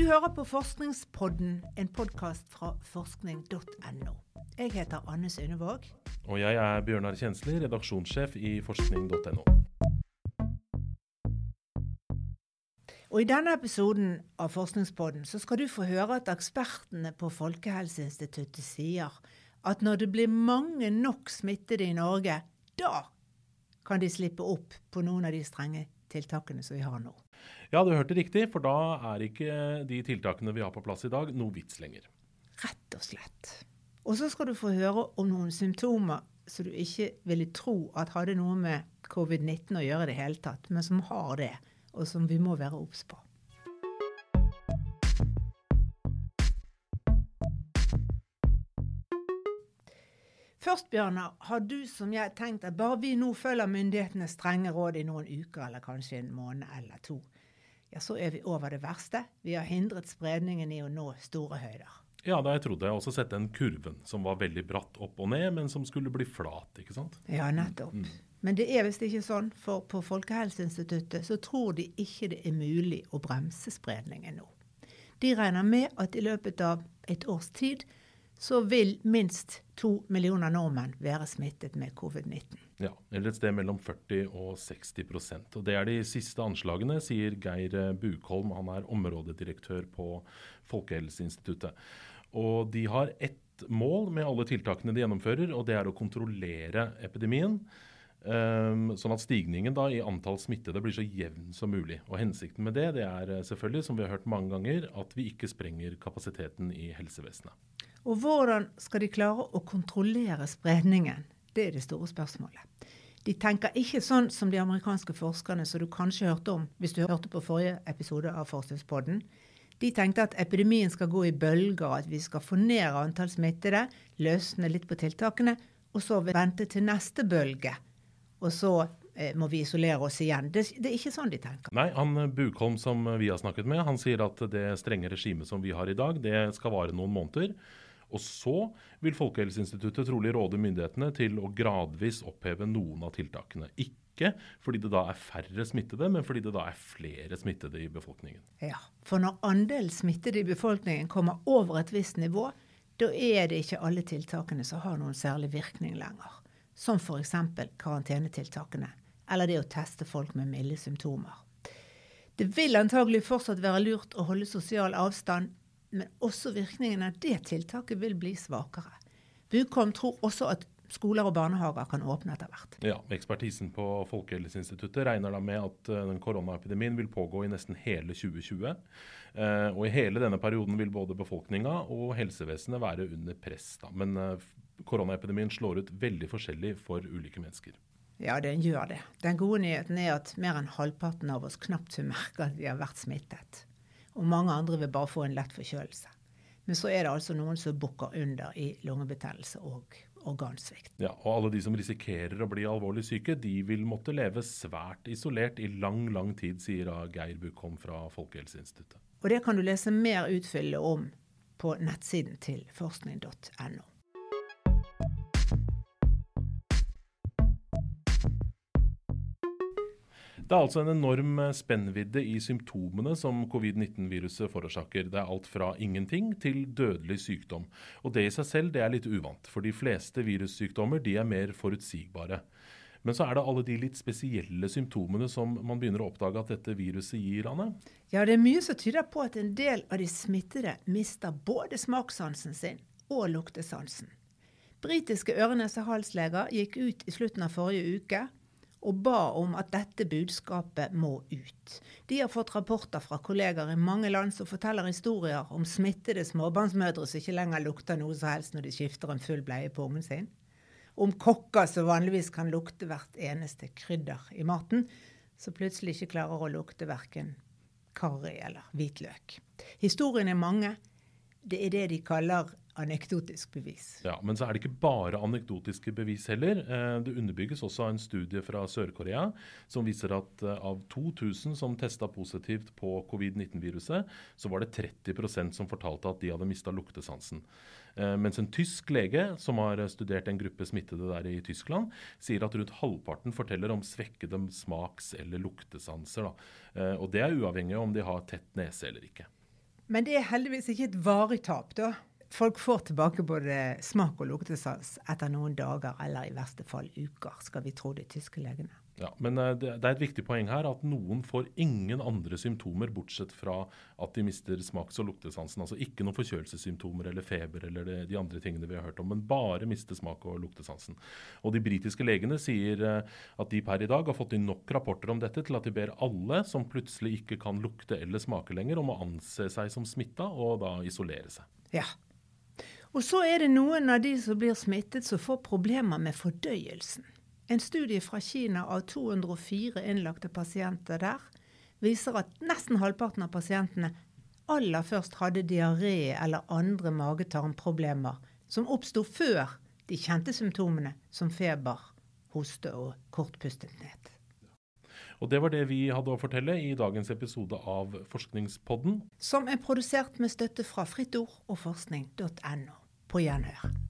Du hører på Forskningspodden, en podkast fra forskning.no. Jeg heter Anne Sundevåg. Og jeg er Bjørnar Kjensli, redaksjonssjef i forskning.no. Og I denne episoden av Forskningspodden så skal du få høre at ekspertene på Folkehelseinstituttet sier at når det blir mange nok smittede i Norge, da kan de slippe opp på noen av de strenge tiltakene som vi har nå. Ja, du hørte riktig, for da er ikke de tiltakene vi har på plass i dag, noe vits lenger. Rett og slett. Og så skal du få høre om noen symptomer som du ikke ville tro at hadde noe med covid-19 å gjøre i det hele tatt, men som har det, og som vi må være obs på. Først, Bjørnar, har du som jeg tenkt at bare vi nå følger myndighetenes strenge råd i noen uker, eller kanskje en måned eller to, ja, så er vi over det verste. Vi har hindret spredningen i å nå store høyder. Ja, da jeg trodde jeg også sett den kurven som var veldig bratt opp og ned, men som skulle bli flat, ikke sant? Ja, nettopp. Mm. Men det er visst ikke sånn, for på Folkehelseinstituttet så tror de ikke det er mulig å bremse spredningen nå. De regner med at i løpet av et års tid så vil minst to millioner nordmenn være smittet med covid-19. Ja, eller et sted mellom 40 og 60% Og Det er de siste anslagene, sier Geir Bukholm. Han er områdedirektør på Folkehelseinstituttet. Og de har ett mål med alle tiltakene de gjennomfører, og det er å kontrollere epidemien. Um, sånn at stigningen da i antall smittede blir så jevn som mulig. Og Hensikten med det det er eh, selvfølgelig, som vi har hørt mange ganger, at vi ikke sprenger kapasiteten i helsevesenet. Og hvordan skal de klare å kontrollere spredningen? Det er det store spørsmålet. De tenker ikke sånn som de amerikanske forskerne som du kanskje hørte om hvis du hørte på forrige episode av Forskningspodden. De tenkte at epidemien skal gå i bølger, at vi skal få ned antall smittede, løsne litt på tiltakene, og så vente til neste bølge. Og så eh, må vi isolere oss igjen. Det, det, er ikke sånn de tenker. Nei, han Bukholm som vi har snakket med, han sier at det strenge regimet som vi har i dag, det skal vare noen måneder. Og så vil Folkehelseinstituttet trolig råde myndighetene til å gradvis oppheve noen av tiltakene. Ikke fordi det da er færre smittede, men fordi det da er flere smittede i befolkningen. Ja, for når andelen smittede i befolkningen kommer over et visst nivå, da er det ikke alle tiltakene som har noen særlig virkning lenger. Som f.eks. karantenetiltakene, eller det å teste folk med milde symptomer. Det vil antagelig fortsatt være lurt å holde sosial avstand, men også virkningen av det tiltaket vil bli svakere. Bukom tror også at skoler og barnehager kan åpne etter hvert. Ja, Ekspertisen på Folkehelseinstituttet regner da med at uh, den koronaepidemien vil pågå i nesten hele 2020. Uh, eh, og I hele denne perioden vil både befolkninga og helsevesenet være under press. Da. Men uh, koronaepidemien slår ut veldig forskjellig for ulike mennesker. Ja, den gjør det. Den gode nyheten er at mer enn halvparten av oss knapt merker at vi har vært smittet og mange andre vil bare få en lett forkjølelse. Men så er det altså noen som bukker under i lungebetennelse og organsvikt. Ja, og alle de som risikerer å bli alvorlig syke, de vil måtte leve svært isolert i lang, lang tid, sier Geir Bukholm fra Folkehelseinstituttet. Og det kan du lese mer utfyllende om på nettsiden til forskning.no. Det er altså en enorm eh, spennvidde i symptomene som covid-19-viruset forårsaker. Det er alt fra ingenting til dødelig sykdom. Og det i seg selv det er litt uvant, for de fleste virussykdommer de er mer forutsigbare. Men så er det alle de litt spesielle symptomene som man begynner å oppdage at dette viruset gir, Anne? Ja, det er mye som tyder på at en del av de smittede mister både smakssansen sin og luktesansen. Britiske øre-nese-hals-leger gikk ut i slutten av forrige uke og ba om at dette budskapet må ut. De har fått rapporter fra kolleger i mange land som forteller historier om smittede småbarnsmødre som ikke lenger lukter noe som helst når de skifter en full bleie på ungen sin. Om kokker som vanligvis kan lukte hvert eneste krydder i maten, som plutselig ikke klarer å lukte verken karri eller hvitløk. Historiene er mange. Det er det de kaller anekdotisk bevis. Ja, Men så er det ikke bare anekdotiske bevis heller. Eh, det underbygges også av en studie fra Sør-Korea som viser at eh, av 2000 som testa positivt på covid-19-viruset, så var det 30% som fortalte at de hadde mista luktesansen. Eh, mens en tysk lege som har studert en gruppe smittede der i Tyskland, sier at rundt halvparten forteller om svekkede smaks- eller luktesanser. Da. Og det er uavhengig av om de har tett nese eller ikke. Men det er heldigvis ikke et varig tap, da. Folk får tilbake både smak og luktesans etter noen dager, eller i verste fall uker, skal vi tro de tyske legene. Ja, Men eh, det er et viktig poeng her at noen får ingen andre symptomer bortsett fra at de mister smaks- og luktesansen. Altså ikke noen forkjølelsessymptomer eller feber eller det, de andre tingene vi har hørt om, men bare mister smak- og luktesansen. Og De britiske legene sier eh, at de per i dag har fått inn nok rapporter om dette til at de ber alle som plutselig ikke kan lukte eller smake lenger, om å anse seg som smitta og da isolere seg. Ja. Og så er det noen av de som blir smittet, som får problemer med fordøyelsen. En studie fra Kina av 204 innlagte pasienter der viser at nesten halvparten av pasientene aller først hadde diaré eller andre mage-tarmproblemer som oppsto før de kjente symptomene som feber, hoste og kortpustethet. Og Det var det vi hadde å fortelle i dagens episode av Forskningspodden. Som er produsert med støtte fra Fritt Ord og forskning.no. Bryanner.